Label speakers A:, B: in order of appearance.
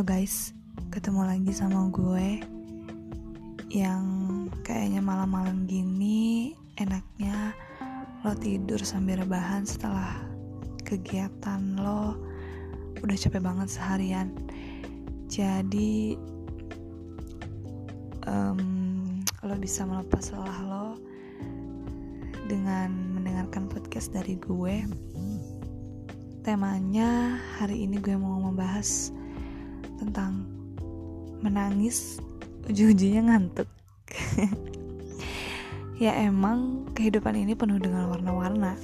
A: guys, ketemu lagi sama gue Yang kayaknya malam-malam gini enaknya lo tidur sambil rebahan setelah kegiatan lo udah capek banget seharian. Jadi um, lo bisa melepas lelah lo dengan mendengarkan podcast dari gue. Temanya hari ini gue mau membahas tentang menangis ujung-ujungnya ngantuk. Ya emang kehidupan ini penuh dengan warna-warna